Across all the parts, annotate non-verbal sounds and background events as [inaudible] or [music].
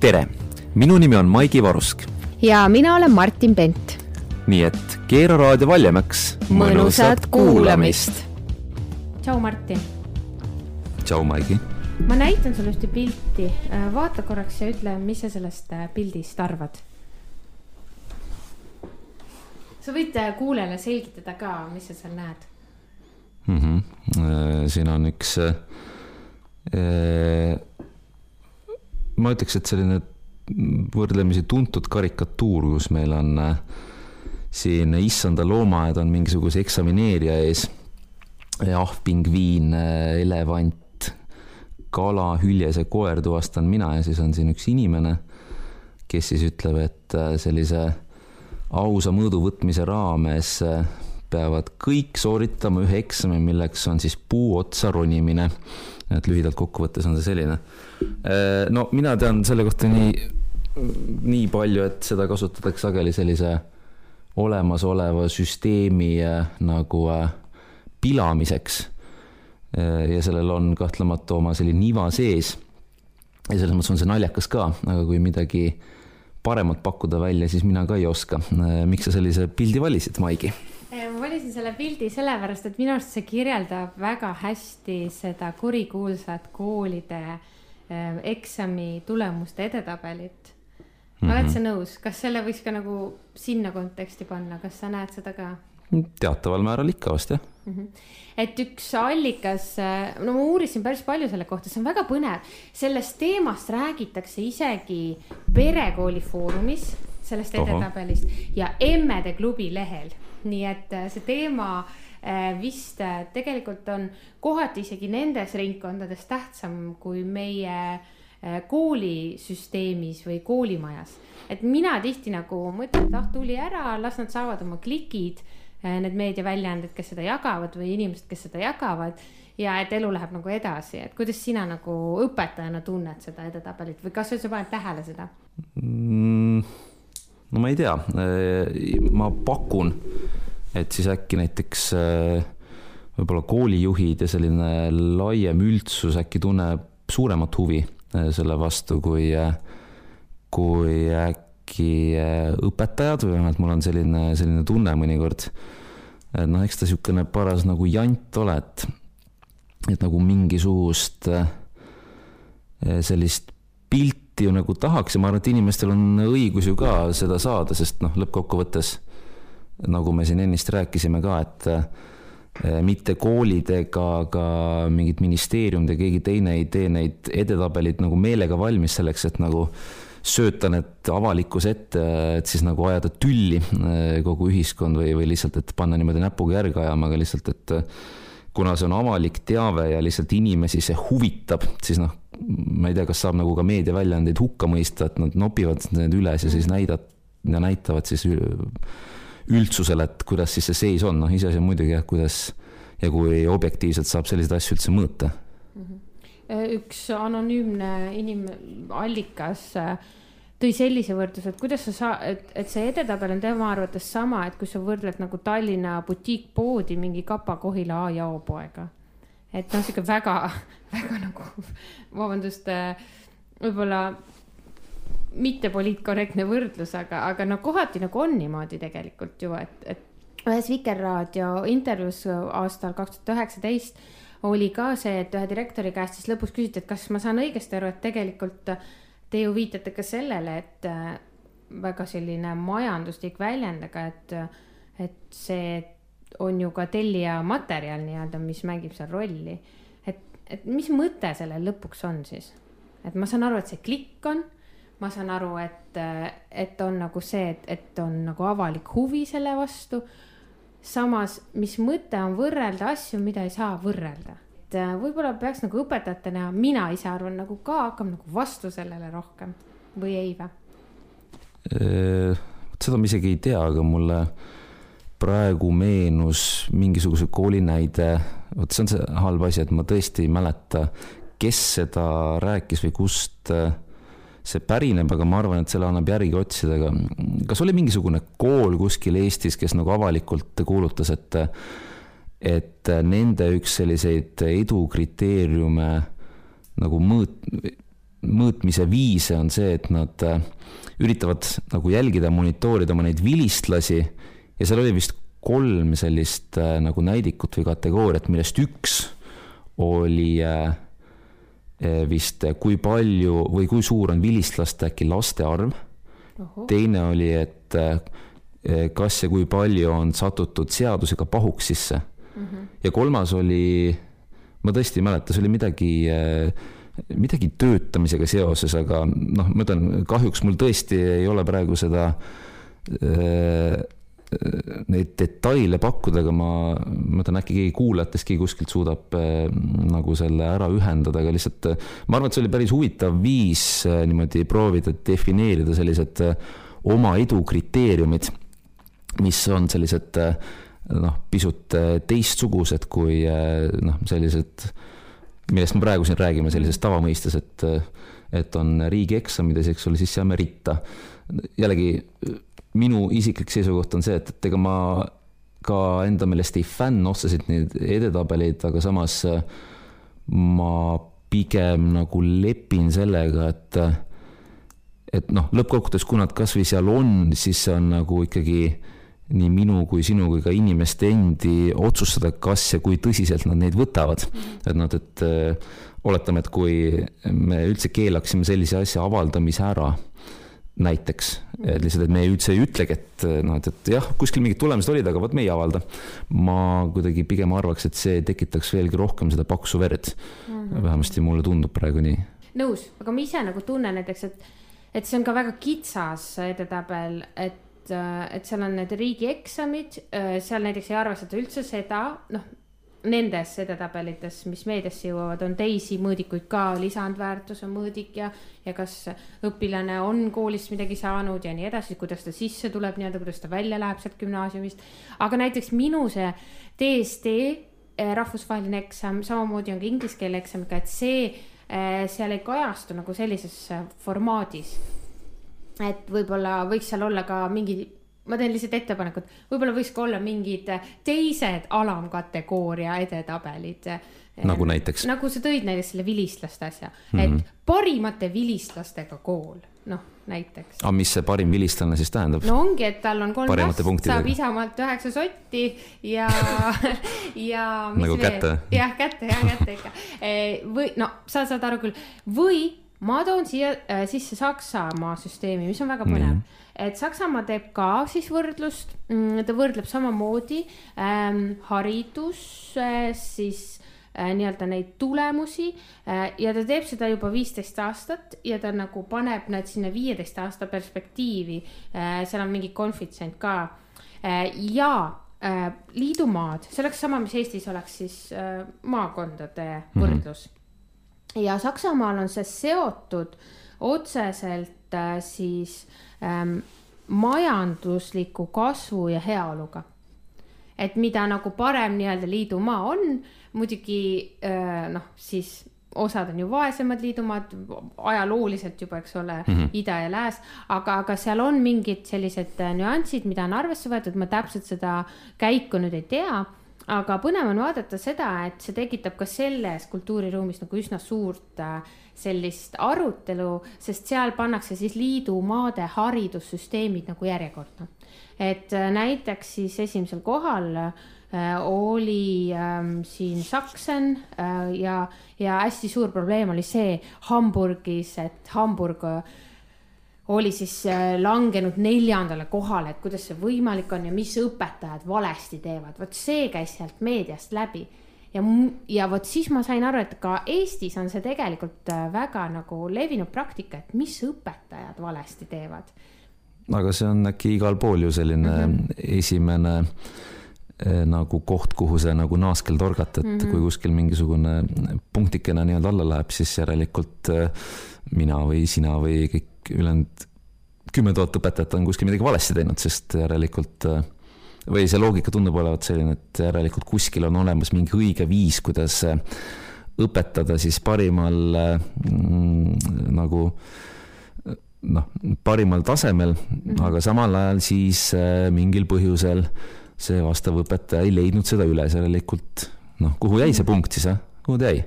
tere, minu nimi on Maigi Varusk. ja mina olen Martin Pent. nii et keera raadio valjemaks. mõnusat kuulamist. tšau, Martin. tšau, Maigi. ma näitan sulle ühte pilti, vaata korraks ja ütle, mis sa sellest äh, pildist arvad. sa võid äh, kuulajale selgitada ka, mis sa seal näed mm. -hmm. siin on üks äh, ma ütleks, et selline võrdlemisi tuntud karikatuur, kus meil on äh, siin issanda loomaaed on mingisuguse eksamineerija ees. ahv, pingviin, äh, elevant, kala, hüljes ja koer tuvastan mina ja siis on siin üks inimene, kes siis ütleb, et äh, sellise ausa mõõdu võtmise raames peavad kõik sooritama ühe eksami, milleks on siis puu otsa ronimine et lühidalt kokkuvõttes on see selline. Äh, no mina tean selle kohta nii, nii palju, et seda kasutatakse sageli sellise olemasoleva süsteemi äh, nagu äh, pilamiseks. ja sellel on kahtlemata oma selline niva sees. ja selles mõttes on see naljakas ka, aga kui midagi paremat pakkuda välja, siis mina ka ei oska. miks sa sellise pildi valisid, Maigi? Valisin selle pildi sellepärast, et minu arust see kirjeldab väga hästi seda kurikuulsat koolide äh, eksami tulemuste edetabelit. Mm -hmm. oled sa nõus, kas selle võiks ka nagu sinna konteksti panna, kas sa näed seda ka? teataval määral ikka vast jah mm. -hmm. et üks allikas, äh, no ma uurisin päris palju selle kohta, see on väga põnev, sellest teemast räägitakse isegi perekooli foorumis, sellest edetabelist ja emmede klubi lehel nii et äh, see teema äh, vist äh, tegelikult on kohati isegi nendes ringkondades tähtsam kui meie koolisüsteemis või koolimajas. et mina tihti nagu mõtlen, et ah, tuli ära, las nad saavad oma klikid, need meediaväljaanded, kes seda jagavad või inimesed, kes seda jagavad ja et elu läheb nagu edasi, et kuidas sina nagu õpetajana tunned seda edetabelit või kas sa paned tähele seda mm,? no ma ei tea, ma pakun, et siis äkki näiteks äh, võib-olla koolijuhid ja selline laiem üldsus äkki tunneb suuremat huvi äh, selle vastu, kui, äh, kui äkki õpetajad või vähemalt mul on selline, selline tunne mõnikord. et noh, eks ta niisugune paras nagu jant ole, et, et nagu mingisugust sellist pilti ju nagu tahaks ja ma arvan, et inimestel on õigus ju ka seda saada, sest noh, lõppkokkuvõttes nagu me siin ennist rääkisime ka, et eh, mitte koolid ega ka mingid ministeeriumid ja keegi teine ei tee neid edetabeleid nagu meelega valmis selleks, et nagu sööta need avalikkuse ette, et siis nagu ajada tülli eh, kogu ühiskond või, või lihtsalt, et panna niimoodi näpuga järge ajama, aga lihtsalt, et eh, kuna see on avalik teave ja lihtsalt inimesi see huvitab, siis noh, ma ei tea, kas saab nagu ka meediaväljaandeid hukka mõista, et nad nopivad need üles ja siis näidad- ja näitavad siis üldsusele, et kuidas siis see seis on, noh iseasi on muidugi jah, kuidas ja kui objektiivselt saab selliseid asju üldse mõõta mm. -hmm. üks anonüümne inimallikas äh, tõi sellise võrdluse, et kuidas sa saa-, et, et see edetabel on tema arvates sama, et kui sa võrdled nagu Tallinna butiikpoodi mingi Kapa-Kohila A ja O poega. et noh, sihuke väga, [laughs] väga nagu, vabandust, äh, võib-olla mitte poliitkorrektne võrdlus, aga, aga no kohati nagu on niimoodi tegelikult ju, et, et ühes Vikerraadio intervjuus aastal kaks tuhat üheksateist oli ka see, et ühe direktori käest siis lõpus küsiti, et kas ma saan õigesti aru, et tegelikult te ju viitate ka sellele, et äh, väga selline majanduslik väljend, aga et, et see on ju ka tellija materjal nii-öelda, mis mängib seal rolli. et, et mis mõte sellel lõpuks on siis? et ma saan aru, et see klikk on ma saan aru, et, et on nagu see, et, et on nagu avalik huvi selle vastu. samas, mis mõte on võrrelda asju, mida ei saa võrrelda, et äh, võib-olla peaks nagu õpetajatena, mina ise arvan nagu ka hakkama nagu vastu sellele rohkem või ei või? Äh, seda ma isegi ei tea, aga mulle praegu meenus mingisuguse kooli näide, vot see on see halb asi, et ma tõesti ei mäleta, kes seda rääkis või kust äh, see pärineb, aga ma arvan, et selle annab järgi otsida, aga kas oli mingisugune kool kuskil Eestis, kes nagu avalikult kuulutas, et et nende üks selliseid edukriteeriume nagu mõõt-, mõõtmise viise on see, et nad äh, üritavad nagu jälgida, monitoorida oma neid vilistlasi ja seal oli vist kolm sellist äh, nagu näidikut või kategooriat, millest üks oli äh, vist kui palju või kui suur on vilistlaste äkki laste arv. teine oli, et kas ja kui palju on satutud seadusega pahuksisse mm. -hmm. ja kolmas oli, ma tõesti ei mäleta, see oli midagi midagi töötamisega seoses, aga noh, ma ütlen, kahjuks mul tõesti ei ole praegu seda äh, neid detaile pakkuda, aga ma, ma mõtlen, äkki keegi kuulajatest keegi kuskilt suudab äh, nagu selle ära ühendada, aga lihtsalt äh, ma arvan, et see oli päris huvitav viis äh, niimoodi proovida defineerida sellised oma edu kriteeriumid, mis on sellised noh, pisut teistsugused kui noh, sellised millest me praegu siin räägime sellises tavamõistes, et, et on riigieksamid ja eks ole, siis saame ritta. jällegi minu isiklik seisukoht on see, et, et ega ma ka enda meelest ei fänn otseselt neid edetabeleid, aga samas ma pigem nagu lepin sellega, et et noh, lõppkokkuvõttes, kui nad kasvõi seal on, siis see on nagu ikkagi nii minu kui sinu kui ka inimeste endi otsustada, kas ja kui tõsiselt nad neid võtavad. et noh, et äh, oletame, et kui me üldse keelaksime sellise asja avaldamise ära, näiteks, et lihtsalt, et me üldse ei ütlegi, et noh, et, et jah, kuskil mingid tulemused olid, aga vot me ei avalda. ma kuidagi pigem arvaks, et see tekitaks veelgi rohkem seda paksu verd mm. -hmm. vähemasti mulle tundub praegu nii. nõus, aga ma ise nagu tunnen näiteks, et, et see on ka väga kitsas edetabel, et et, äh, et seal on need riigieksamid, äh, seal näiteks ei arvestata üldse seda, noh, nendes edetabelites, mis meediasse jõuavad, on teisi mõõdikuid ka, lisandväärtuse mõõdik ja, ja kas õpilane on koolist midagi saanud ja nii edasi, kuidas ta sisse tuleb nii-öelda, kuidas ta välja läheb sealt gümnaasiumist. aga näiteks minu see DSD äh, rahvusvaheline eksam, samamoodi on ka inglise keele eksamiga, et see seal ei kajastu nagu sellises formaadis et võib-olla võiks seal olla ka mingi, ma teen lihtsalt ettepanekut, võib-olla võiks ka olla mingid teised alamkategooria edetabelid. nagu näiteks? nagu sa tõid näiteks selle vilistlaste asja mm, -hmm. et parimate vilistlastega kool, noh näiteks. aga mis see parim vilistlane siis tähendab? no ongi, et tal on kolm last, saab Isamaalt üheksa sotti ja [laughs] ja. nagu kätte? jah, kätte, jah, kätte ikka. või no sa saad aru küll, või ma toon siia äh, sisse Saksamaa süsteemi, mis on väga põnev mm. et Saksamaa teeb ka siis võrdlust mm,, ta võrdleb samamoodi ähm, haridus äh, siis äh, nii-öelda neid tulemusi äh, ja ta teeb seda juba viisteist aastat ja ta nagu paneb need sinna viieteist aasta perspektiivi äh,. seal on mingi konfitsient ka äh, ja äh, liidumaad, see oleks sama, mis Eestis oleks siis äh, maakondade mhm. võrdlus mm. -hmm ja Saksamaal on see seotud otseselt äh, siis ähm, majandusliku kasvu ja heaoluga. et mida nagu parem nii-öelda liidumaa on, muidugi äh, noh, siis osad on ju vaesemad liidumaad, ajalooliselt juba, eks ole mm, -hmm. ida ja lääs, aga, aga seal on mingid sellised äh, nüansid, mida on arvesse võetud, ma täpselt seda käiku nüüd ei tea aga põnev on vaadata seda, et see tekitab ka selles kultuuriruumis nagu üsna suurt äh, sellist arutelu, sest seal pannakse siis liidumaade haridussüsteemid nagu järjekorda. et äh, näiteks siis esimesel kohal äh, oli ähm, siin Saksen äh, ja, ja hästi suur probleem oli see Hamburgis, et Hamburg äh, oli siis äh, langenud neljandale kohale, et kuidas see võimalik on ja mis õpetajad valesti teevad, vot see käis sealt meediast läbi. ja, ja vot siis ma sain aru, et ka Eestis on see tegelikult äh, väga nagu levinud praktika, et mis õpetajad valesti teevad. aga see on äkki igal pool ju selline mm -hmm. esimene äh, nagu koht, kuhu see nagu naaskel torgata, et mm -hmm. kui kuskil mingisugune punktikene nii-öelda alla läheb, siis järelikult mina või sina või kõik ülejäänud kümme tuhat õpetajat on kuskil midagi valesti teinud, sest järelikult äh, või see loogika tundub olevat selline, et järelikult kuskil on olemas mingi õige viis, kuidas äh, õpetada siis parimal mm, nagu noh, parimal tasemel mm, -hmm. aga samal ajal siis äh, mingil põhjusel see vastav õpetaja ei leidnud seda üles, järelikult noh, kuhu jäi see punkt siis, kuhu ta jäi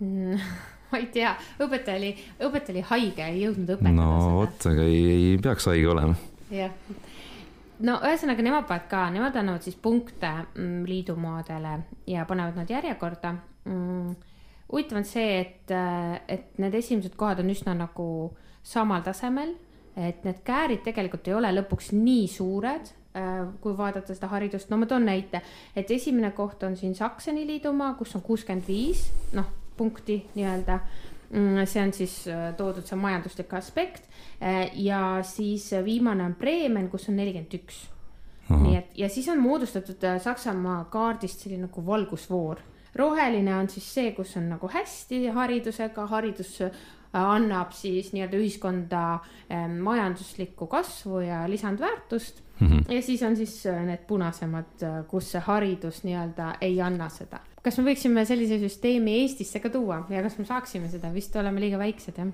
mm.? [laughs] [laughs] ma ei tea, õpetaja oli, õpetaja oli haige, ei jõudnud õpetada no seda. vot, aga ei, ei peaks haige olema. jah, no ühesõnaga nemad panevad ka, nemad annavad siis punkte mm, liidumaadele ja panevad nad järjekorda mm,. huvitav on see, et, et need esimesed kohad on üsna nagu samal tasemel, et need käärid tegelikult ei ole lõpuks nii suured, kui vaadata seda haridust, no ma toon näite, et esimene koht on siin Sakseni liidumaa, kus on kuuskümmend viis, noh, punkti nii-öelda Mm, see on siis äh, toodud see majanduslik aspekt äh, ja siis viimane on Bremen, kus on nelikümmend üks. nii et ja siis on moodustatud äh, Saksamaa kaardist selline nagu valgusfoor. roheline on siis see, kus on nagu hästi haridusega, haridus äh, annab siis nii-öelda ühiskonda äh, majanduslikku kasvu ja lisandväärtust mm. -hmm. ja siis on siis äh, need punasemad, kus see haridus nii-öelda ei anna seda. Kas me võiksime sellise süsteemi Eestisse ka tuua ja kas me saaksime seda, vist oleme liiga väiksed jah?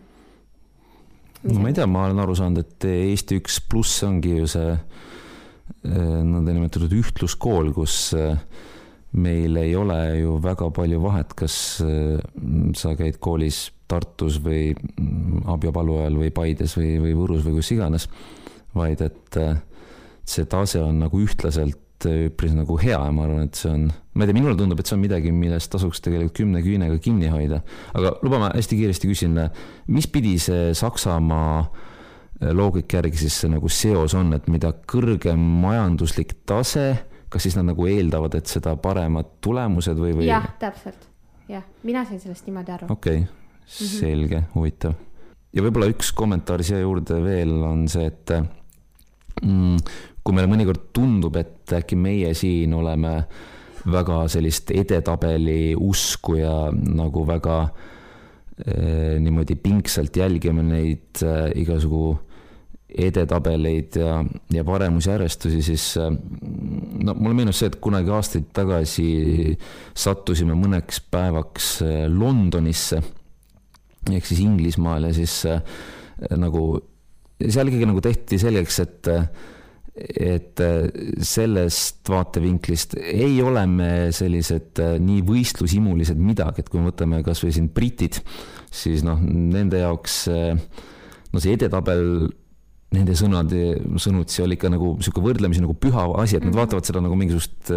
ma ei tea, ma olen aru saanud, et Eesti üks pluss ongi ju see eh, nõndanimetatud ühtluskool, kus eh, meil ei ole ju väga palju vahet, kas eh, sa käid koolis Tartus või mm, Abja-Palu ajal või Paides või, või Võrus või kus iganes, vaid et see tase on nagu ühtlaselt üpris nagu hea ja ma arvan, et see on, ma ei tea, minule tundub, et see on midagi, millest tasuks tegelikult kümne küünega kinni hoida. aga luba ma hästi kiiresti küsin, mis pidi see Saksamaa loogika järgi siis see nagu seos on, et mida kõrgem majanduslik tase, kas siis nad nagu eeldavad, et seda paremad tulemused või, või? jah, täpselt, jah, mina sain sellest niimoodi aru. okei okay., selge, huvitav. ja võib-olla üks kommentaar siia juurde veel on see, et mm, kui meile mõnikord tundub, et äkki meie siin oleme väga sellist edetabeli usku ja nagu väga eh, niimoodi pingsalt jälgime neid eh, igasugu edetabeleid ja, ja paremusjärjestusi, siis eh, no mulle meenus see, et kunagi aastaid tagasi sattusime mõneks päevaks eh, Londonisse. Ehk siis Inglismaal ja siis äh, nagu seal ikkagi nagu tehti selgeks, et et sellest vaatevinklist ei ole me sellised äh, nii võistlushimulised midagi, et kui me võtame kasvõi siin britid, siis noh, nende jaoks äh, no see edetabel nende sõnade, sõnutsi oli ikka nagu sihuke võrdlemisi nagu püha asi, et nad vaatavad seda nagu mingisugust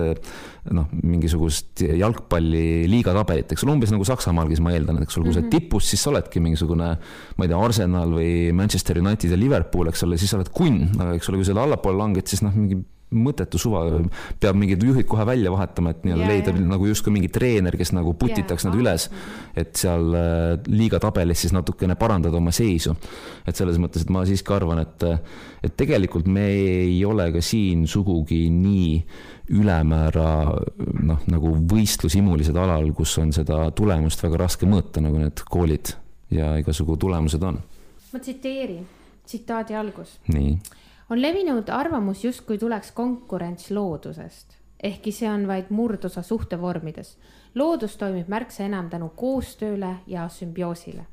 noh, mingisugust jalgpalli liigatabelit, eks ole, umbes nagu Saksamaalgi, siis ma eeldan, et eks ole, kui sa oled tipus, siis sa oledki mingisugune ma ei tea, Arsenal või Manchester United ja Liverpool, eks ole, siis sa oled kunn, aga eks ole, kui sa allapoole langed, siis noh, mingi mõttetu suva, peab mingid juhid kohe välja vahetama, et nii-öelda Ja, leida ja. nagu justkui mingi treener, kes nagu putitaks Jaa. nad üles, et seal äh, liiga tabelis siis natukene parandada oma seisu. et selles mõttes, et ma siiski arvan, et, et tegelikult me ei ole ka siin sugugi nii ülemäära noh, nagu võistlushimulised alal, kus on seda tulemust väga raske mõõta, nagu need koolid ja igasugu tulemused on. ma tsiteerin, tsitaadi algus. nii, on levinud arvamus, justkui tuleks konkurents loodusest, ehkki see on vaid murdosa suhtevormides. loodus toimib märksa enam tänu koostööle ja sümbioosile.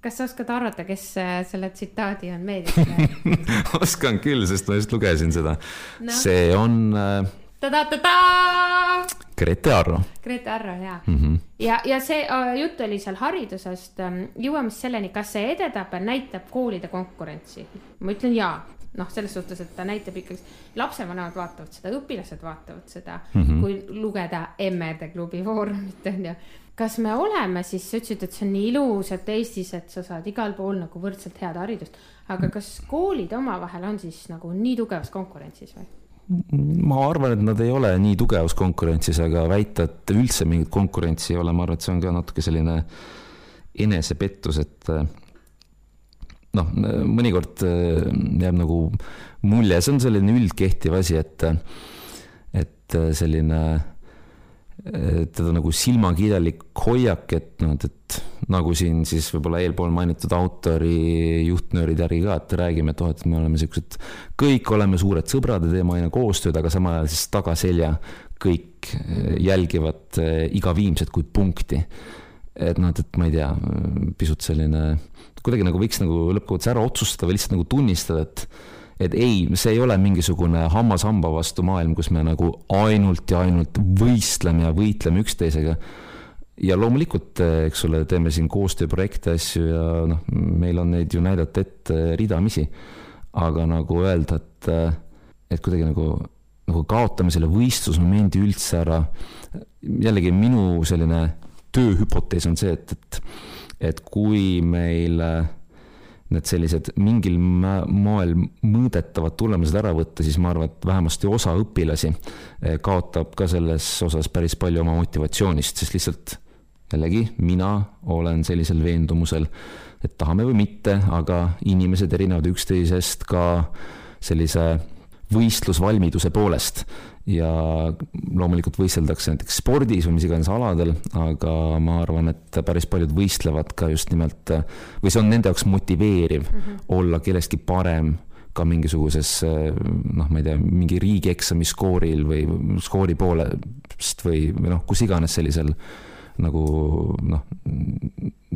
kas sa oskad arvata, kes äh, selle tsitaadi on meediasse läinud? [laughs] oskan küll, sest ma just lugesin seda Noh. see on äh, ta-ta-ta-ta, Grete Arro Grete Arro, jaa mm. -hmm. ja, ja see äh, jutt oli seal haridusest, jõuame siis selleni, kas see edetabel näitab koolide konkurentsi. ma ütlen jaa, noh, selles suhtes, et ta näitab ikkagi, lapsevanemad vaatavad seda, õpilased vaatavad seda mm. -hmm. kui lugeda emmede klubi foorumit on ju. kas me oleme siis, sa ütlesid, et see on nii ilus, et Eestis, et sa saad igal pool nagu võrdselt head haridust, aga kas koolid omavahel on siis nagu nii tugevas konkurentsis või? Ma arvan, et nad ei ole nii tugevas konkurentsis, aga väita, et üldse mingit konkurentsi ei ole, ma arvan, et see on ka natuke selline enesepettus, et äh, noh, mõnikord äh, jääb nagu mulje, see on selline üldkehtiv asi, et et selline teda nagu silmakirjalik hoiak, et noh, et, nagu siin siis võib-olla eelpool mainitud autori juhtnöörid järgi ka, et räägime, et oh, et me oleme siuksed, kõik oleme suured sõbrad ja teeme aina koostööd, aga samal ajal siis tagaselja kõik äh, jälgivad äh, iga viimset kui punkti. et noh, et, et ma ei tea, pisut selline, kuidagi nagu võiks nagu lõppkokkuvõttes ära otsustada või lihtsalt nagu tunnistada, et et ei, see ei ole mingisugune hammas hamba vastu maailm, kus me nagu ainult ja ainult võistleme ja võitleme üksteisega. ja loomulikult, eks ole, teeme siin koostööprojekte, asju ja noh, meil on neid ju näidata ette ridamisi. aga nagu öelda, et, et kuidagi nagu, nagu kaotame selle võistlusmomendi üldse ära. jällegi minu selline tööhüpotees on see, et, et, et kui meil need sellised mingil moel mõõdetavad tulemused ära võtta, siis ma arvan, et vähemasti osa õpilasi kaotab ka selles osas päris palju oma motivatsioonist, sest lihtsalt jällegi, mina olen sellisel veendumusel, et tahame või mitte, aga inimesed erinevad üksteisest ka sellise võistlusvalmiduse poolest. Ja loomulikult võisteldakse näiteks spordis või mis iganes aladel, aga ma arvan, et päris paljud võistlevad ka just nimelt või see on nende jaoks motiveeriv mm -hmm. olla kellestki parem ka mingisuguses noh, ma ei tea, mingi riigieksami skooril või skoori poolest või, või noh, kus iganes sellisel nagu noh,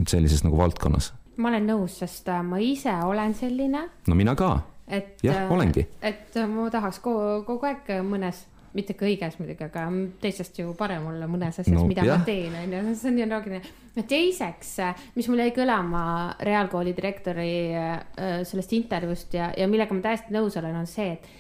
sellises nagu valdkonnas. ma olen nõus, sest äh, ma ise olen selline. no mina ka. et, jah, olengi. et ma tahaks kogu, kogu aeg mõnes mitte kõiges muidugi, aga teistest ju parem olla mõnes asjas no,, mida jah. ma teen, on ju, see on ju loogiline. teiseks, mis mul jäi kõlama reaalkooli direktori äh, sellest intervjuust ja, ja millega ma täiesti nõus olen, on see, et,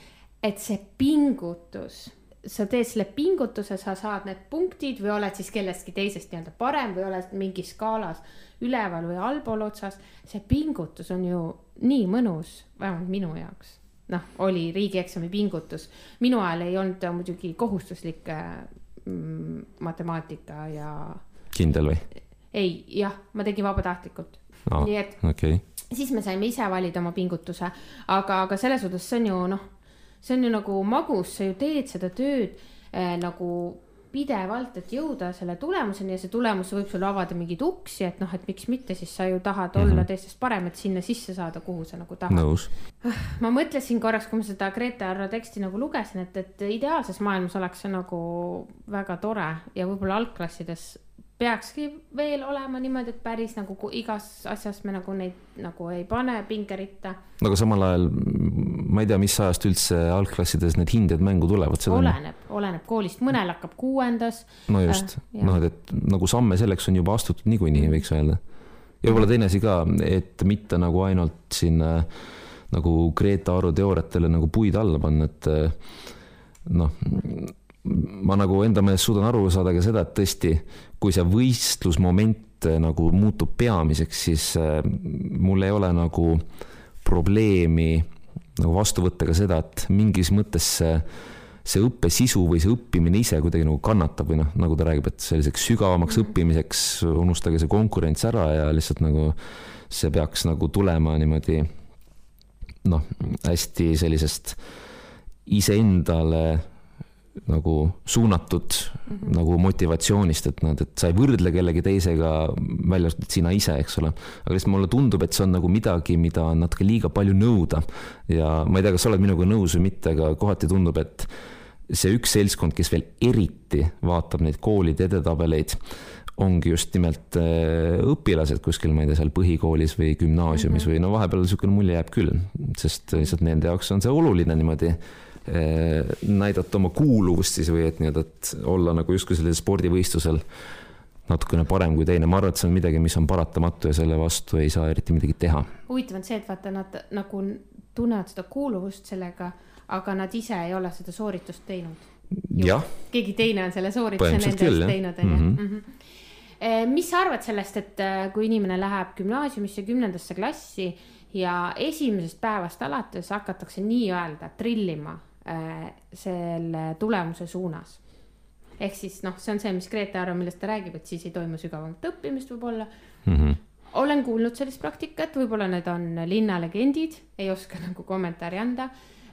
et see pingutus sa teed selle pingutuse, sa saad need punktid või oled siis kellestki teisest nii-öelda parem või oled mingis skaalas üleval või allpool otsas. see pingutus on ju nii mõnus, vähemalt minu jaoks. Noh, oli riigieksami pingutus, minu ajal ei olnud muidugi kohustuslik mm, matemaatika ja. kindel või? ei, jah, ma tegin vabatahtlikult no,. nii et okay. siis me saime ise valida oma pingutuse, aga, aga selles suhtes see on ju noh see on ju nagu magus, sa ju teed seda tööd äh, nagu pidevalt, et jõuda selle tulemuseni ja see tulemus võib sulle avada mingeid uksi, et noh, et miks mitte, siis sa ju tahad mm -hmm. olla teistest parem, et sinna sisse saada, kuhu sa nagu tahad. nõus. ma mõtlesin korraks, kui ma seda Grete Arro teksti nagu lugesin, et, et ideaalses maailmas oleks see nagu väga tore ja võib-olla algklassides peakski veel olema niimoodi, et päris nagu igas asjas me nagu neid nagu ei pane pingeritta. aga samal ajal ma ei tea, mis ajast üldse algklassides need hinded mängu tulevad. oleneb, oleneb koolist, mõnel hakkab kuuendas. no just äh,, noh, et, et nagu samme selleks on juba astutud niikuinii mm., võiks öelda. ja võib-olla teine asi ka, et mitte nagu ainult siin äh, nagu Greta Aru teooriatele nagu puid alla panna, et äh, noh ma nagu enda meelest suudan aru saada ka seda, et tõesti, kui see võistlusmoment nagu muutub peamiseks, siis mul ei ole nagu probleemi nagu vastu võtta ka seda, et mingis mõttes see, see õppe sisu või see õppimine ise kuidagi nagu kannatab või noh, nagu ta räägib, et selliseks sügavamaks -hmm. õppimiseks unustage see konkurents ära ja lihtsalt nagu see peaks nagu tulema niimoodi noh, hästi sellisest iseendale nagu suunatud mm -hmm. nagu motivatsioonist, et nad, et sa ei võrdle kellegi teisega välja arvatud sina ise, eks ole. aga lihtsalt mulle tundub, et see on nagu midagi, mida on natuke liiga palju nõuda. ja ma ei tea, kas sa oled minuga nõus või mitte, aga kohati tundub, et see üks seltskond, kes veel eriti vaatab neid koolide edetabeleid, ongi just nimelt äh, õpilased kuskil, ma ei tea, seal põhikoolis või gümnaasiumis mm -hmm. või no vahepeal niisugune mulje jääb küll, sest lihtsalt nende jaoks on see oluline niimoodi näidata oma kuuluvust siis või et nii-öelda, et olla nagu justkui sellel spordivõistlusel natukene parem kui teine, ma arvan, et see on midagi, mis on paratamatu ja selle vastu ei saa eriti midagi teha. huvitav on see, et vaata, nad nagu tunnevad seda kuuluvust sellega, aga nad ise ei ole seda sooritust teinud. keegi teine on selle soorituse nende eest teinud, on ju. Mhm. Mhm. Eh, mis sa arvad sellest, et eh, kui inimene läheb gümnaasiumisse, kümnendasse klassi ja esimesest päevast alates hakatakse nii-öelda trillima Äh, selle tulemuse suunas. ehk siis noh, see on see, mis Grete arvab, millest ta räägib, et siis ei toimu sügavamat õppimist võib-olla mm. -hmm. olen kuulnud sellist praktikat, võib-olla need on linnalegendid, ei oska [laughs] nagu kommentaari anda.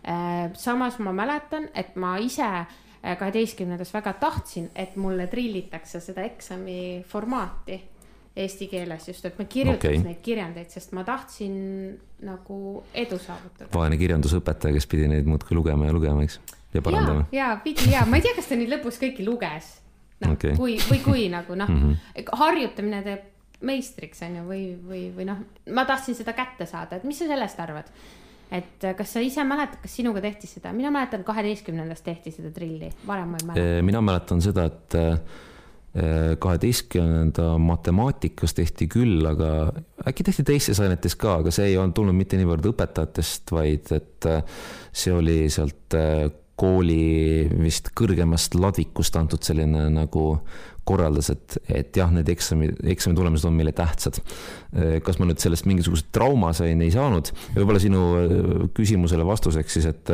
Äh, samas ma mäletan, et ma ise äh, kaheteistkümnendas väga tahtsin, et mulle trillitakse seda eksami formaati eesti keeles just, et ma kirjutaks okay. neid kirjandeid, sest ma tahtsin nagu edu saavutada. vaene kirjandusõpetaja, kes pidi neid muudkui lugema ja lugema, eks, ja parandama. ja, ja pidi ja, ma ei tea, kas ta nüüd lõpus kõiki luges. noh okay., kui, või kui nagu noh mm -hmm., harjutamine teeb meistriks on ju, või, või, või noh, ma tahtsin seda kätte saada, et mis sa sellest arvad? et kas sa ise mäletad, kas sinuga tehti seda, mina mäletan kaheteistkümnendas tehti seda trilli, varem ma ei mäleta. mina mäletan seda, et kaheteistkümnenda matemaatikas tehti küll, aga äkki tehti teistes ainetes ka, aga see ei olnud tulnud mitte niivõrd õpetajatest, vaid et see oli sealt kooli vist kõrgemast ladvikust antud selline nagu korraldas, et, et jah, need eksami, eksami tulemused on meile tähtsad. kas ma nüüd sellest mingisugust trauma sain, ei saanud, võib-olla sinu küsimusele vastuseks siis, et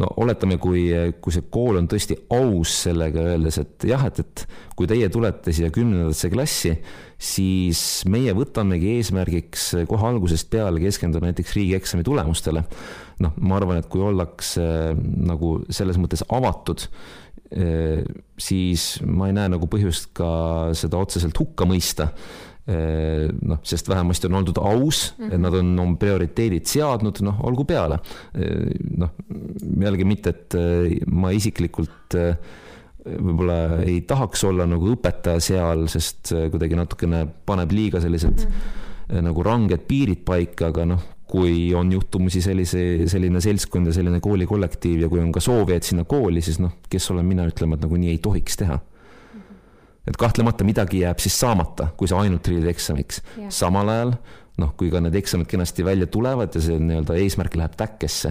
no oletame, kui, kui see kool on tõesti aus sellega, öeldes, et jah, et, et kui teie tulete siia kümnendasse klassi, siis meie võtamegi eesmärgiks kohe algusest peale keskenduda näiteks riigieksami tulemustele. noh, ma arvan, et kui ollakse nagu selles mõttes avatud, siis ma ei näe nagu põhjust ka seda otseselt hukka mõista noh, sest vähemasti on oldud aus mm, -hmm. et nad on oma prioriteedid seadnud, noh, olgu peale. noh, jällegi mitte, et ma isiklikult võib-olla ei tahaks olla nagu õpetaja seal, sest kuidagi natukene paneb liiga sellised mm -hmm. nagu ranged piirid paika, aga noh, kui on juhtumisi sellise, selline seltskond ja selline koolikollektiiv ja kui on ka soovijaid sinna kooli, siis noh, kes olen mina ütlema, et nagu nii ei tohiks teha et kahtlemata midagi jääb siis saamata, kui sa ainult trillid eksamiks. samal ajal noh, kui ka need eksamid kenasti välja tulevad ja see nii-öelda eesmärk läheb täkkesse,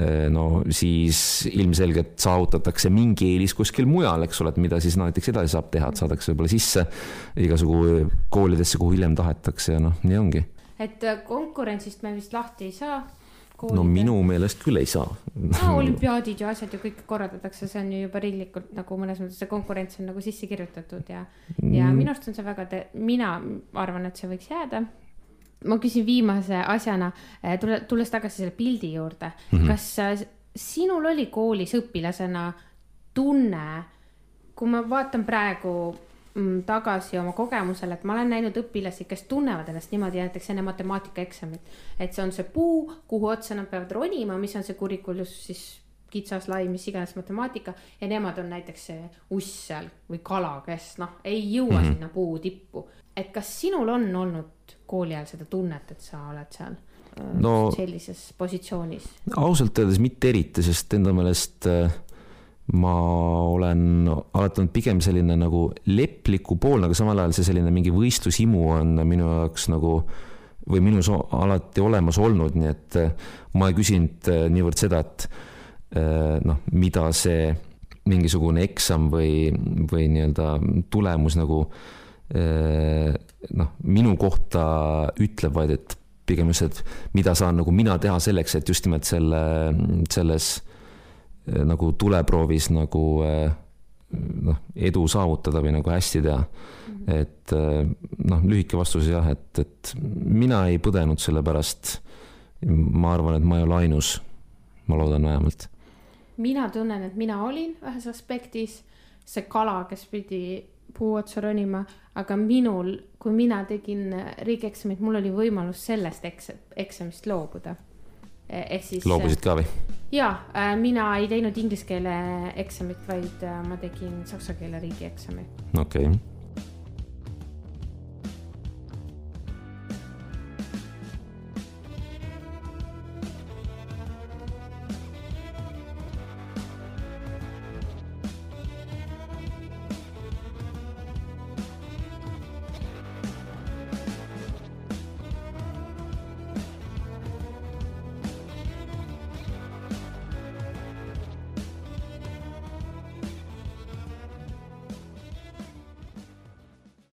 eh, no siis ilmselgelt saavutatakse mingi eelis kuskil mujal, eks ole, et mida siis näiteks edasi saab teha, et saadakse võib-olla sisse igasugu koolidesse, kuhu hiljem tahetakse ja noh, nii ongi. et konkurentsist me vist lahti ei saa koolide. no minu meelest küll ei saa no olümpiaadid ja asjad ju kõik korraldatakse, see on ju juba riiklikult nagu mõnes mõttes see konkurents on nagu sisse kirjutatud ja mm., ja minu arust on see väga, mina arvan, et see võiks jääda. ma küsin viimase asjana, eh, tule, tulles tagasi selle pildi juurde mm, -hmm. kas äh, sinul oli koolis õpilasena tunne, kui ma vaatan praegu Mm, tagasi oma kogemusele, et ma olen näinud õpilasi, kes tunnevad ennast niimoodi näiteks enne matemaatikaeksamit. et see on see puu, kuhu otsa nad peavad ronima, mis on see kurikulus siis kitsas, lai, mis iganes matemaatika ja nemad on näiteks see uss seal või kala, kes noh, ei jõua mm -hmm. sinna puu tippu. et kas sinul on olnud kooli ajal seda tunnet, et sa oled seal äh, no, sellises positsioonis? ausalt öeldes mitte eriti, sest enda meelest äh, ma olen alati olnud pigem selline nagu lepliku poolne, aga samal ajal see selline mingi võistlushimu on minu jaoks nagu või minus alati olemas olnud, nii et äh, ma ei küsinud äh, niivõrd seda, et äh, noh, mida see mingisugune eksam või, või nii-öelda tulemus nagu noh, minu kohta ütleb, vaid et pigem just, et mida saan nagu mina teha selleks, et just nimelt selle, selles nagu tuleproovis nagu eh, noh, edu saavutada või nagu hästi teha. et eh, noh, lühike vastus jah, et, et mina ei põdenud selle pärast. ma arvan, et ma ei ole ainus. ma loodan vähemalt. mina tunnen, et mina olin ühes aspektis see kala, kes pidi puu otsa ronima, aga minul, kui mina tegin riigieksamit, mul oli võimalus sellest eks-, eksamist loobuda Eh, ehk siis. loobusid ka või? ja, äh, mina ei teinud inglise keele eksamit, vaid äh, ma tegin saksa keele riigieksami. okei okay